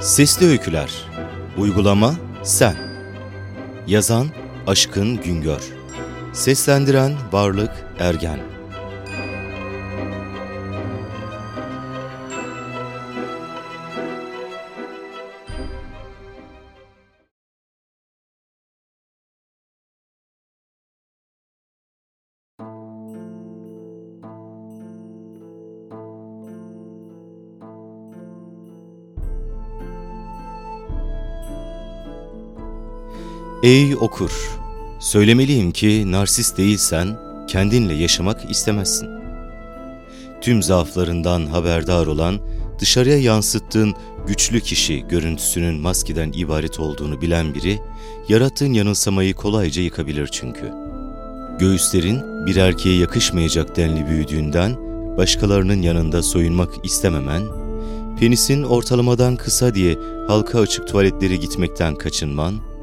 Sesli Öyküler. Uygulama Sen. Yazan Aşkın Güngör. Seslendiren Varlık Ergen Ey okur! Söylemeliyim ki narsist değilsen kendinle yaşamak istemezsin. Tüm zaaflarından haberdar olan, dışarıya yansıttığın güçlü kişi görüntüsünün maskeden ibaret olduğunu bilen biri, yarattığın yanılsamayı kolayca yıkabilir çünkü. Göğüslerin bir erkeğe yakışmayacak denli büyüdüğünden, başkalarının yanında soyunmak istememen, penisin ortalamadan kısa diye halka açık tuvaletlere gitmekten kaçınman,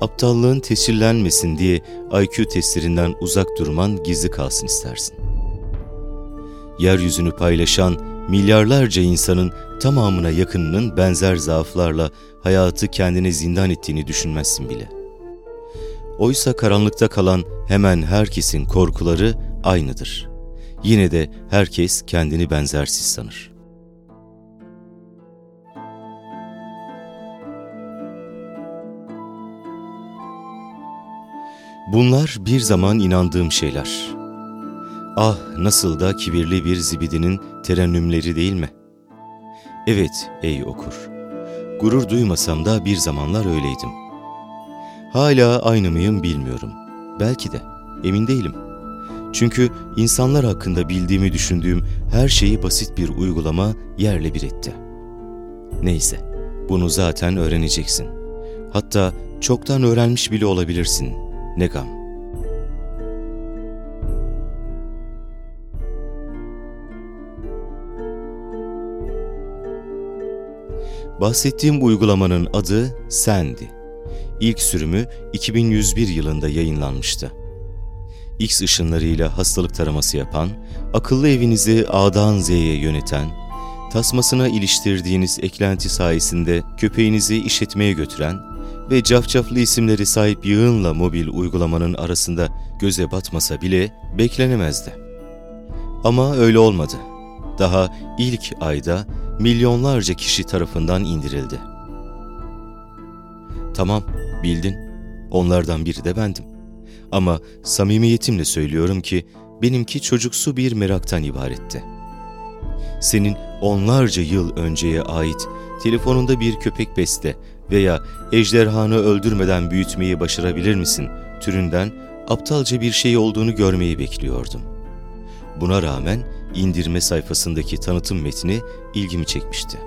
aptallığın tescillenmesin diye IQ testlerinden uzak durman gizli kalsın istersin. Yeryüzünü paylaşan milyarlarca insanın tamamına yakınının benzer zaaflarla hayatı kendine zindan ettiğini düşünmezsin bile. Oysa karanlıkta kalan hemen herkesin korkuları aynıdır. Yine de herkes kendini benzersiz sanır. Bunlar bir zaman inandığım şeyler. Ah nasıl da kibirli bir zibidinin terennümleri değil mi? Evet ey okur, gurur duymasam da bir zamanlar öyleydim. Hala aynı mıyım bilmiyorum. Belki de, emin değilim. Çünkü insanlar hakkında bildiğimi düşündüğüm her şeyi basit bir uygulama yerle bir etti. Neyse, bunu zaten öğreneceksin. Hatta çoktan öğrenmiş bile olabilirsin.'' Ne gam. Bahsettiğim uygulamanın adı Sendi. İlk sürümü 2101 yılında yayınlanmıştı. X ışınlarıyla hastalık taraması yapan, akıllı evinizi A'dan Z'ye yöneten, tasmasına iliştirdiğiniz eklenti sayesinde köpeğinizi işletmeye götüren, ve cafcaflı isimleri sahip yığınla mobil uygulamanın arasında göze batmasa bile beklenemezdi. Ama öyle olmadı. Daha ilk ayda milyonlarca kişi tarafından indirildi. Tamam, bildin. Onlardan biri de bendim. Ama samimiyetimle söylüyorum ki benimki çocuksu bir meraktan ibaretti. Senin onlarca yıl önceye ait telefonunda bir köpek beste veya ejderhanı öldürmeden büyütmeyi başarabilir misin türünden aptalca bir şey olduğunu görmeyi bekliyordum. Buna rağmen indirme sayfasındaki tanıtım metni ilgimi çekmişti.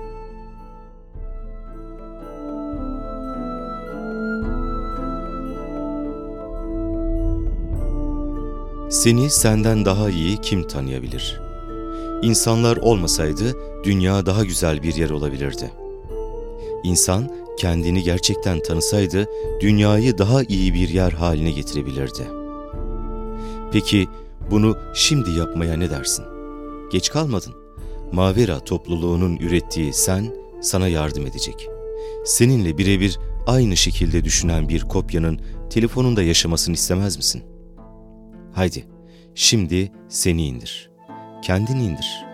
Seni senden daha iyi kim tanıyabilir? İnsanlar olmasaydı dünya daha güzel bir yer olabilirdi. İnsan kendini gerçekten tanısaydı dünyayı daha iyi bir yer haline getirebilirdi. Peki bunu şimdi yapmaya ne dersin? Geç kalmadın. Mavera topluluğunun ürettiği sen sana yardım edecek. Seninle birebir aynı şekilde düşünen bir kopyanın telefonunda yaşamasını istemez misin? Haydi, şimdi seni indir. Kendini indir.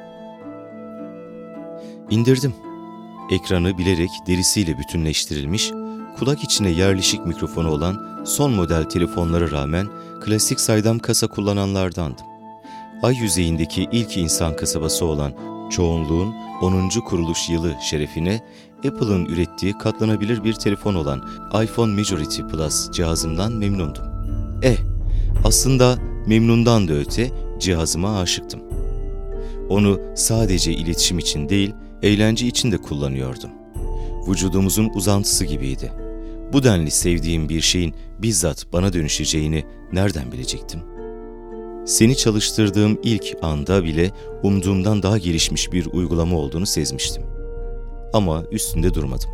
İndirdim. Ekranı bilerek derisiyle bütünleştirilmiş, kulak içine yerleşik mikrofonu olan son model telefonlara rağmen klasik saydam kasa kullananlardandım. Ay yüzeyindeki ilk insan kasabası olan çoğunluğun 10. kuruluş yılı şerefine Apple'ın ürettiği katlanabilir bir telefon olan iPhone Majority Plus cihazımdan memnundum. Eh, aslında memnundan da öte cihazıma aşıktım. Onu sadece iletişim için değil, eğlence için de kullanıyordum. Vücudumuzun uzantısı gibiydi. Bu denli sevdiğim bir şeyin bizzat bana dönüşeceğini nereden bilecektim? Seni çalıştırdığım ilk anda bile umduğumdan daha gelişmiş bir uygulama olduğunu sezmiştim. Ama üstünde durmadım.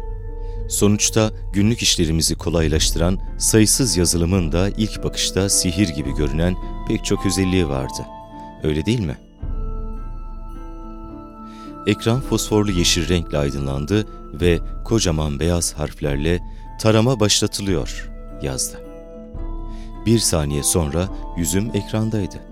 Sonuçta günlük işlerimizi kolaylaştıran sayısız yazılımın da ilk bakışta sihir gibi görünen pek çok özelliği vardı. Öyle değil mi? Ekran fosforlu yeşil renkle aydınlandı ve kocaman beyaz harflerle tarama başlatılıyor yazdı. Bir saniye sonra yüzüm ekrandaydı.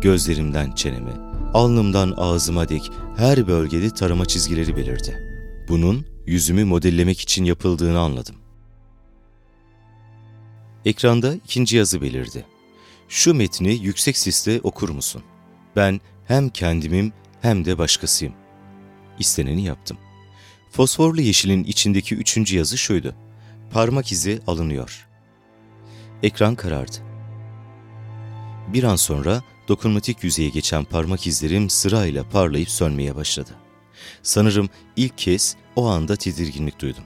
Gözlerimden çeneme, alnımdan ağzıma dek her bölgede tarama çizgileri belirdi. Bunun yüzümü modellemek için yapıldığını anladım. Ekranda ikinci yazı belirdi. Şu metni yüksek sesle okur musun? Ben hem kendimim hem de başkasıyım. İsteneni yaptım. Fosforlu yeşilin içindeki üçüncü yazı şuydu. Parmak izi alınıyor. Ekran karardı. Bir an sonra dokunmatik yüzeye geçen parmak izlerim sırayla parlayıp sönmeye başladı. Sanırım ilk kez o anda tedirginlik duydum.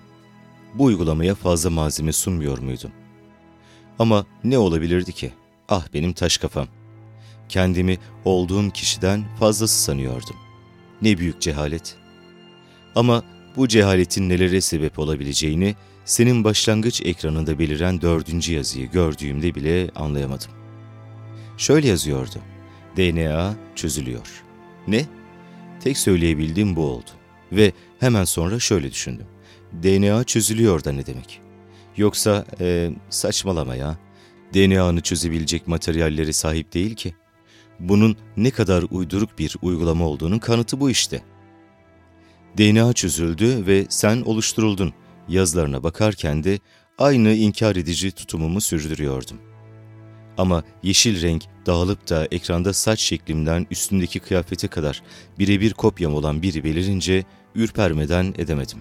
Bu uygulamaya fazla malzeme sunmuyor muydum? Ama ne olabilirdi ki? Ah benim taş kafam. Kendimi olduğum kişiden fazlası sanıyordum. Ne büyük cehalet. Ama bu cehaletin nelere sebep olabileceğini senin başlangıç ekranında beliren dördüncü yazıyı gördüğümde bile anlayamadım. Şöyle yazıyordu. DNA çözülüyor. Ne? Tek söyleyebildiğim bu oldu. Ve hemen sonra şöyle düşündüm. DNA çözülüyor da ne demek? Yoksa e, saçmalama ya. DNA'nı çözebilecek materyalleri sahip değil ki. Bunun ne kadar uyduruk bir uygulama olduğunun kanıtı bu işte. DNA çözüldü ve sen oluşturuldun. Yazılarına bakarken de aynı inkar edici tutumumu sürdürüyordum. Ama yeşil renk dağılıp da ekranda saç şeklimden üstündeki kıyafete kadar birebir kopyam olan biri belirince ürpermeden edemedim.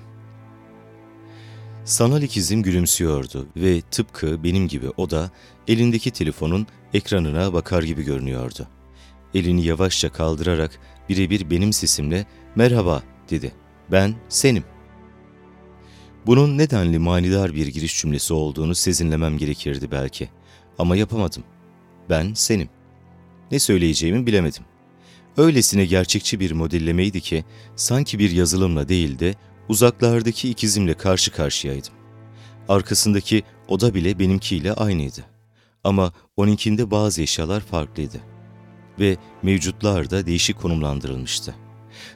Sanal ikizim gülümsüyordu ve tıpkı benim gibi o da elindeki telefonun ekranına bakar gibi görünüyordu. Elini yavaşça kaldırarak birebir benim sesimle merhaba dedi. Ben senim. Bunun nedenli manidar bir giriş cümlesi olduğunu sezinlemem gerekirdi belki. Ama yapamadım. Ben senim. Ne söyleyeceğimi bilemedim. Öylesine gerçekçi bir modellemeydi ki sanki bir yazılımla değil de uzaklardaki ikizimle karşı karşıyaydım. Arkasındaki oda bile benimkiyle aynıydı. Ama onunkinde bazı eşyalar farklıydı. Ve mevcutlar da değişik konumlandırılmıştı.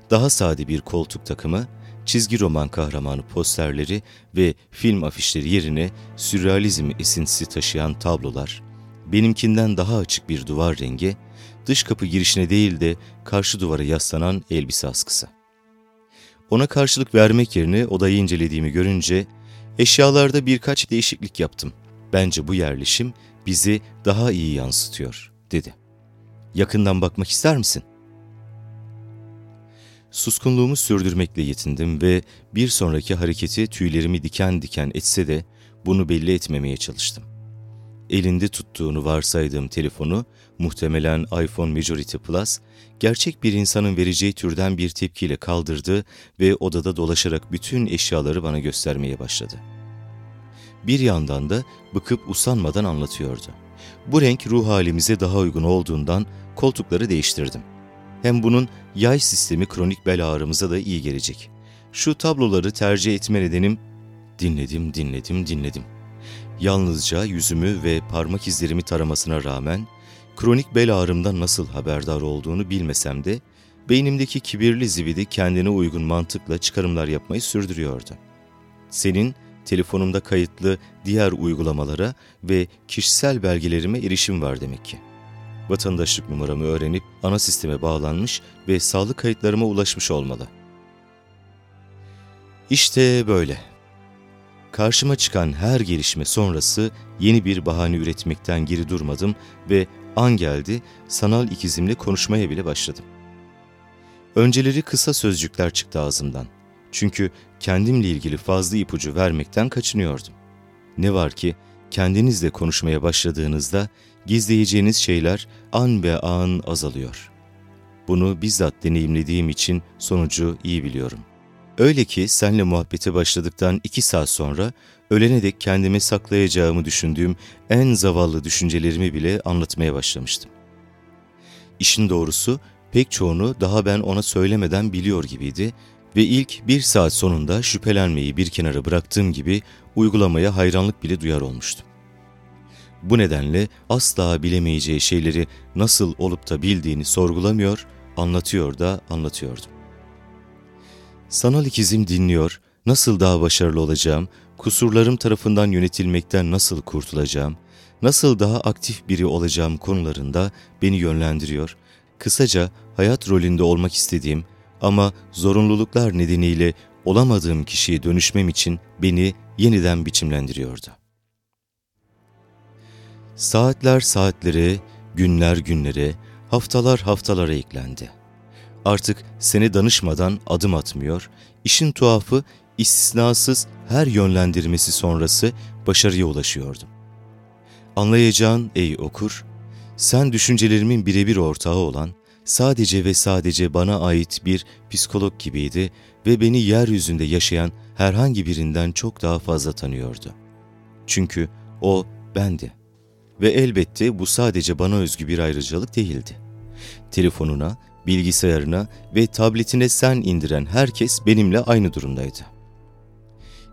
Daha sade bir koltuk takımı, çizgi roman kahramanı posterleri ve film afişleri yerine sürrealizm esintisi taşıyan tablolar, benimkinden daha açık bir duvar rengi, dış kapı girişine değil de karşı duvara yaslanan elbise askısı. Ona karşılık vermek yerine odayı incelediğimi görünce, eşyalarda birkaç değişiklik yaptım. Bence bu yerleşim bizi daha iyi yansıtıyor, dedi. Yakından bakmak ister misin?'' Suskunluğumu sürdürmekle yetindim ve bir sonraki hareketi tüylerimi diken diken etse de bunu belli etmemeye çalıştım. Elinde tuttuğunu varsaydığım telefonu, muhtemelen iPhone Majority Plus, gerçek bir insanın vereceği türden bir tepkiyle kaldırdı ve odada dolaşarak bütün eşyaları bana göstermeye başladı. Bir yandan da bıkıp usanmadan anlatıyordu. Bu renk ruh halimize daha uygun olduğundan koltukları değiştirdim.'' Hem bunun yay sistemi kronik bel ağrımıza da iyi gelecek. Şu tabloları tercih etme nedenim dinledim, dinledim, dinledim. Yalnızca yüzümü ve parmak izlerimi taramasına rağmen kronik bel ağrımdan nasıl haberdar olduğunu bilmesem de beynimdeki kibirli zibidi kendine uygun mantıkla çıkarımlar yapmayı sürdürüyordu. Senin telefonumda kayıtlı diğer uygulamalara ve kişisel belgelerime erişim var demek ki vatandaşlık numaramı öğrenip ana sisteme bağlanmış ve sağlık kayıtlarıma ulaşmış olmalı. İşte böyle. Karşıma çıkan her gelişme sonrası yeni bir bahane üretmekten geri durmadım ve an geldi sanal ikizimle konuşmaya bile başladım. Önceleri kısa sözcükler çıktı ağzımdan. Çünkü kendimle ilgili fazla ipucu vermekten kaçınıyordum. Ne var ki kendinizle konuşmaya başladığınızda gizleyeceğiniz şeyler an be an azalıyor. Bunu bizzat deneyimlediğim için sonucu iyi biliyorum. Öyle ki senle muhabbete başladıktan iki saat sonra ölene dek kendime saklayacağımı düşündüğüm en zavallı düşüncelerimi bile anlatmaya başlamıştım. İşin doğrusu pek çoğunu daha ben ona söylemeden biliyor gibiydi ve ilk bir saat sonunda şüphelenmeyi bir kenara bıraktığım gibi uygulamaya hayranlık bile duyar olmuştum. Bu nedenle asla bilemeyeceği şeyleri nasıl olup da bildiğini sorgulamıyor, anlatıyor da anlatıyordum. Sanal ikizim dinliyor, nasıl daha başarılı olacağım, kusurlarım tarafından yönetilmekten nasıl kurtulacağım, nasıl daha aktif biri olacağım konularında beni yönlendiriyor. Kısaca hayat rolünde olmak istediğim ama zorunluluklar nedeniyle olamadığım kişiye dönüşmem için beni yeniden biçimlendiriyordu. Saatler saatlere, günler günlere, haftalar haftalara eklendi. Artık seni danışmadan adım atmıyor, işin tuhafı istisnasız her yönlendirmesi sonrası başarıya ulaşıyordum. Anlayacağın ey okur, sen düşüncelerimin birebir ortağı olan, sadece ve sadece bana ait bir psikolog gibiydi ve beni yeryüzünde yaşayan herhangi birinden çok daha fazla tanıyordu. Çünkü o bendi. Ve elbette bu sadece bana özgü bir ayrıcalık değildi. Telefonuna, bilgisayarına ve tabletine sen indiren herkes benimle aynı durumdaydı.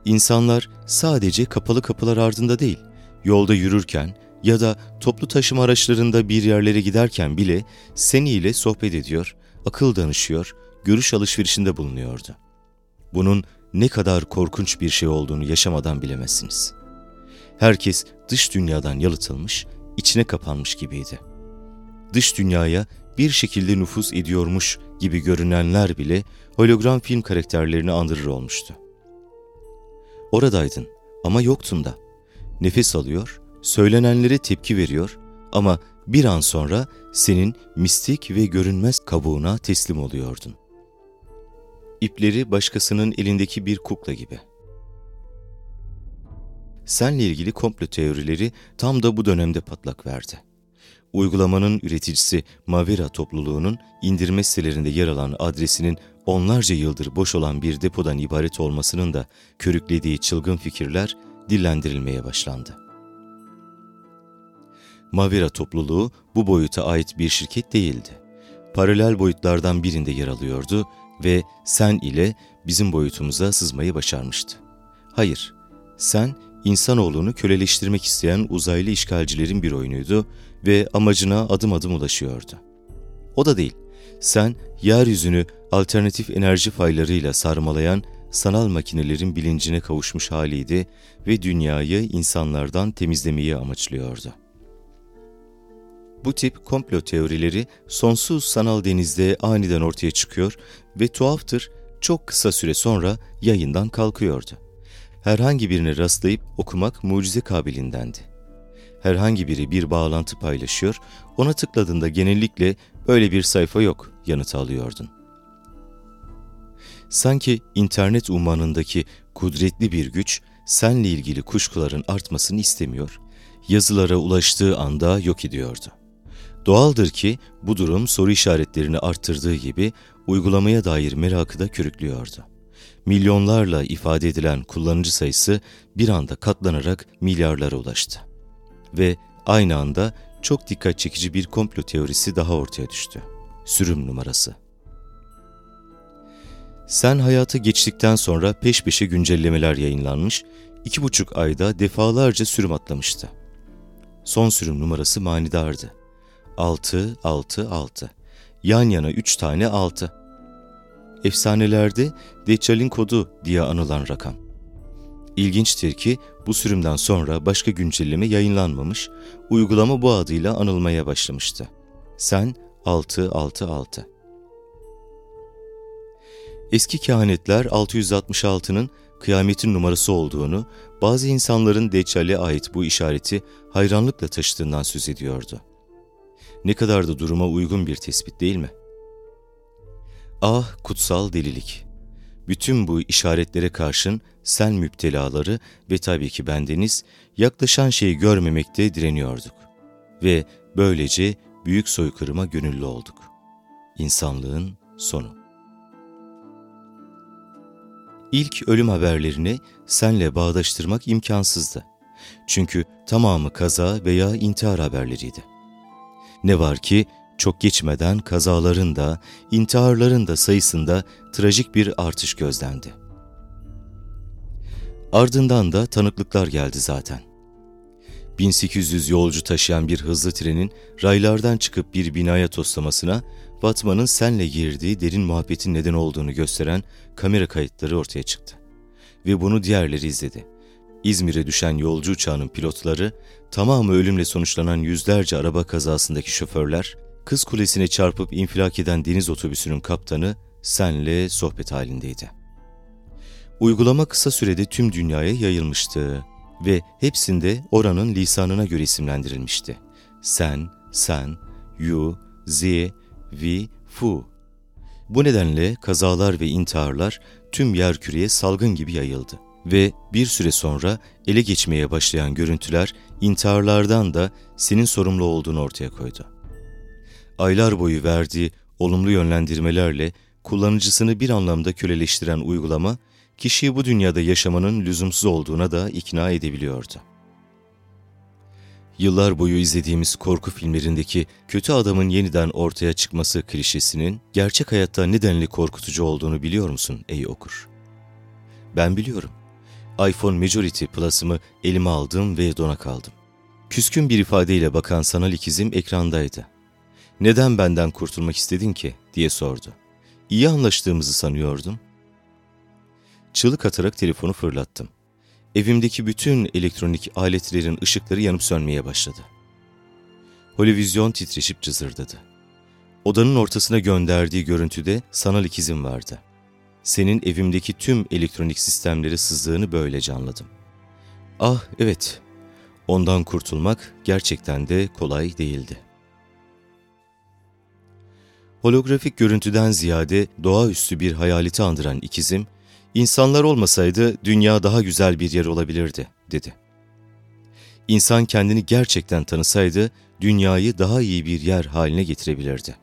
İnsanlar sadece kapalı kapılar ardında değil, yolda yürürken ya da toplu taşıma araçlarında bir yerlere giderken bile seniyle sohbet ediyor, akıl danışıyor, görüş alışverişinde bulunuyordu. Bunun ne kadar korkunç bir şey olduğunu yaşamadan bilemezsiniz. Herkes dış dünyadan yalıtılmış, içine kapanmış gibiydi. Dış dünyaya bir şekilde nüfuz ediyormuş gibi görünenler bile hologram film karakterlerini andırır olmuştu. Oradaydın ama yoktun da. Nefes alıyor, söylenenlere tepki veriyor ama bir an sonra senin mistik ve görünmez kabuğuna teslim oluyordun. İpleri başkasının elindeki bir kukla gibi. Senle ilgili komplo teorileri tam da bu dönemde patlak verdi. Uygulamanın üreticisi Mavera topluluğunun indirme sitelerinde yer alan adresinin onlarca yıldır boş olan bir depodan ibaret olmasının da körüklediği çılgın fikirler dillendirilmeye başlandı. Mavera topluluğu bu boyuta ait bir şirket değildi. Paralel boyutlardan birinde yer alıyordu ve sen ile bizim boyutumuza sızmayı başarmıştı. Hayır, sen insanoğlunu köleleştirmek isteyen uzaylı işgalcilerin bir oyunuydu ve amacına adım adım ulaşıyordu. O da değil, sen yeryüzünü alternatif enerji faylarıyla sarmalayan sanal makinelerin bilincine kavuşmuş haliydi ve dünyayı insanlardan temizlemeyi amaçlıyordu. Bu tip komplo teorileri sonsuz sanal denizde aniden ortaya çıkıyor ve tuhaftır çok kısa süre sonra yayından kalkıyordu. Herhangi birine rastlayıp okumak mucize kabilindendi. Herhangi biri bir bağlantı paylaşıyor, ona tıkladığında genellikle öyle bir sayfa yok yanıtı alıyordun. Sanki internet ummanındaki kudretli bir güç senle ilgili kuşkuların artmasını istemiyor, yazılara ulaştığı anda yok ediyordu. Doğaldır ki bu durum soru işaretlerini arttırdığı gibi uygulamaya dair merakı da körüklüyordu. Milyonlarla ifade edilen kullanıcı sayısı bir anda katlanarak milyarlara ulaştı. Ve aynı anda çok dikkat çekici bir komplo teorisi daha ortaya düştü. Sürüm numarası. Sen hayata geçtikten sonra peş peşe güncellemeler yayınlanmış, iki buçuk ayda defalarca sürüm atlamıştı. Son sürüm numarası manidardı. 6, 6, 6. Yan yana 3 tane 6. Efsanelerde Deccal'in kodu diye anılan rakam. İlginçtir ki bu sürümden sonra başka güncelleme yayınlanmamış, uygulama bu adıyla anılmaya başlamıştı. Sen 666. Eski kehanetler 666'nın kıyametin numarası olduğunu, bazı insanların Deccal'e ait bu işareti hayranlıkla taşıdığından söz ediyordu. Ne kadar da duruma uygun bir tespit değil mi? Ah kutsal delilik! Bütün bu işaretlere karşın sen müptelaları ve tabii ki bendeniz yaklaşan şeyi görmemekte direniyorduk. Ve böylece büyük soykırıma gönüllü olduk. İnsanlığın sonu. İlk ölüm haberlerini senle bağdaştırmak imkansızdı. Çünkü tamamı kaza veya intihar haberleriydi. Ne var ki çok geçmeden kazaların da, intiharların da sayısında trajik bir artış gözlendi. Ardından da tanıklıklar geldi zaten. 1800 yolcu taşıyan bir hızlı trenin raylardan çıkıp bir binaya toslamasına Batman'ın senle girdiği derin muhabbetin neden olduğunu gösteren kamera kayıtları ortaya çıktı. Ve bunu diğerleri izledi. İzmir'e düşen yolcu uçağının pilotları, tamamı ölümle sonuçlanan yüzlerce araba kazasındaki şoförler, Kız Kulesi'ne çarpıp infilak eden deniz otobüsünün kaptanı senle sohbet halindeydi. Uygulama kısa sürede tüm dünyaya yayılmıştı ve hepsinde oranın lisanına göre isimlendirilmişti. Sen, sen, you, zi, vi, fu. Bu nedenle kazalar ve intiharlar tüm yerküreye salgın gibi yayıldı. Ve bir süre sonra ele geçmeye başlayan görüntüler intiharlardan da senin sorumlu olduğunu ortaya koydu. Aylar boyu verdiği olumlu yönlendirmelerle kullanıcısını bir anlamda köleleştiren uygulama, kişiyi bu dünyada yaşamanın lüzumsuz olduğuna da ikna edebiliyordu. Yıllar boyu izlediğimiz korku filmlerindeki kötü adamın yeniden ortaya çıkması klişesinin gerçek hayatta nedenli korkutucu olduğunu biliyor musun ey okur? Ben biliyorum. iPhone Majority Plus'ımı elime aldım ve dona kaldım. Küskün bir ifadeyle bakan sanal ikizim ekrandaydı. Neden benden kurtulmak istedin ki diye sordu. İyi anlaştığımızı sanıyordum. Çığlık atarak telefonu fırlattım. Evimdeki bütün elektronik aletlerin ışıkları yanıp sönmeye başladı. Holevizyon titreşip cızırdadı. Odanın ortasına gönderdiği görüntüde sanal ikizim vardı. Senin evimdeki tüm elektronik sistemleri sızdığını böylece anladım. Ah evet, ondan kurtulmak gerçekten de kolay değildi. Holografik görüntüden ziyade doğaüstü bir hayaleti andıran ikizim, İnsanlar olmasaydı dünya daha güzel bir yer olabilirdi, dedi. İnsan kendini gerçekten tanısaydı dünyayı daha iyi bir yer haline getirebilirdi.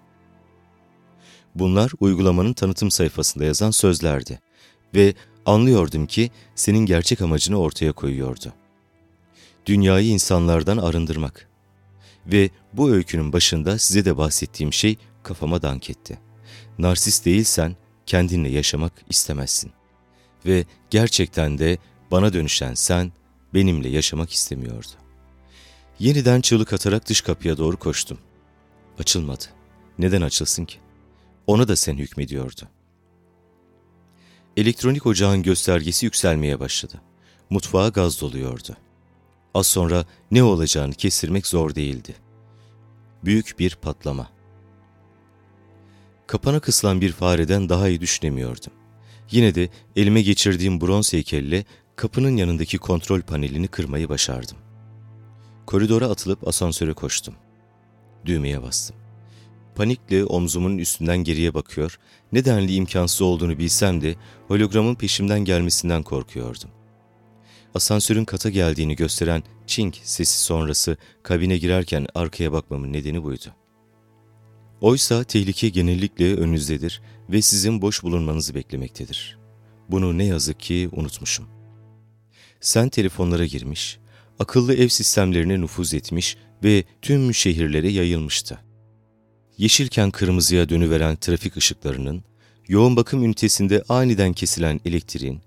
Bunlar uygulamanın tanıtım sayfasında yazan sözlerdi ve anlıyordum ki senin gerçek amacını ortaya koyuyordu. Dünyayı insanlardan arındırmak. Ve bu öykünün başında size de bahsettiğim şey kafama dank etti. Narsist değilsen kendinle yaşamak istemezsin. Ve gerçekten de bana dönüşen sen benimle yaşamak istemiyordu. Yeniden çığlık atarak dış kapıya doğru koştum. Açılmadı. Neden açılsın ki? Ona da sen hükmediyordu. Elektronik ocağın göstergesi yükselmeye başladı. Mutfağa gaz doluyordu. Az sonra ne olacağını kestirmek zor değildi. Büyük bir patlama. Kapana kısılan bir fareden daha iyi düşünemiyordum. Yine de elime geçirdiğim bronz heykelle kapının yanındaki kontrol panelini kırmayı başardım. Koridora atılıp asansöre koştum. Düğmeye bastım. Panikle omzumun üstünden geriye bakıyor, nedenli imkansız olduğunu bilsem de hologramın peşimden gelmesinden korkuyordum. Asansörün kata geldiğini gösteren çink sesi sonrası kabine girerken arkaya bakmamın nedeni buydu. Oysa tehlike genellikle önünüzdedir ve sizin boş bulunmanızı beklemektedir. Bunu ne yazık ki unutmuşum. Sen telefonlara girmiş, akıllı ev sistemlerine nüfuz etmiş ve tüm şehirlere yayılmıştı. Yeşilken kırmızıya dönüveren trafik ışıklarının, yoğun bakım ünitesinde aniden kesilen elektriğin,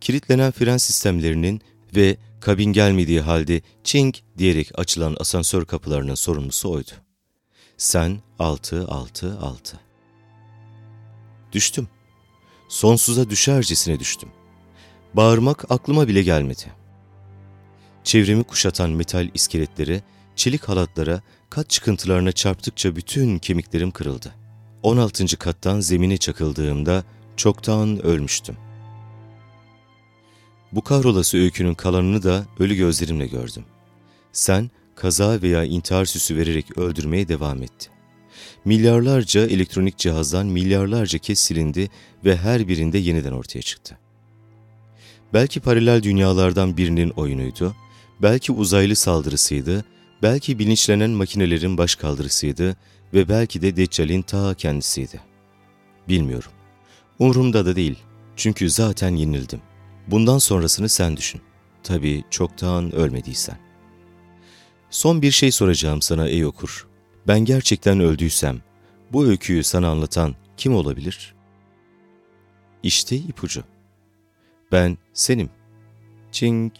kilitlenen fren sistemlerinin ve kabin gelmediği halde çink diyerek açılan asansör kapılarının sorumlusu oydu. Sen altı altı altı. Düştüm. Sonsuza düşercesine düştüm. Bağırmak aklıma bile gelmedi. Çevremi kuşatan metal iskeletlere, çelik halatlara, kat çıkıntılarına çarptıkça bütün kemiklerim kırıldı. 16. kattan zemine çakıldığımda çoktan ölmüştüm. Bu kahrolası öykünün kalanını da ölü gözlerimle gördüm. Sen kaza veya intihar süsü vererek öldürmeye devam etti. Milyarlarca elektronik cihazdan milyarlarca kez silindi ve her birinde yeniden ortaya çıktı. Belki paralel dünyalardan birinin oyunuydu, belki uzaylı saldırısıydı, belki bilinçlenen makinelerin başkaldırısıydı ve belki de Deccal'in ta kendisiydi. Bilmiyorum. Umurumda da değil. Çünkü zaten yenildim. Bundan sonrasını sen düşün. Tabii çoktan ölmediysen. Son bir şey soracağım sana ey okur. Ben gerçekten öldüysem, bu öyküyü sana anlatan kim olabilir? İşte ipucu. Ben senim. Çing.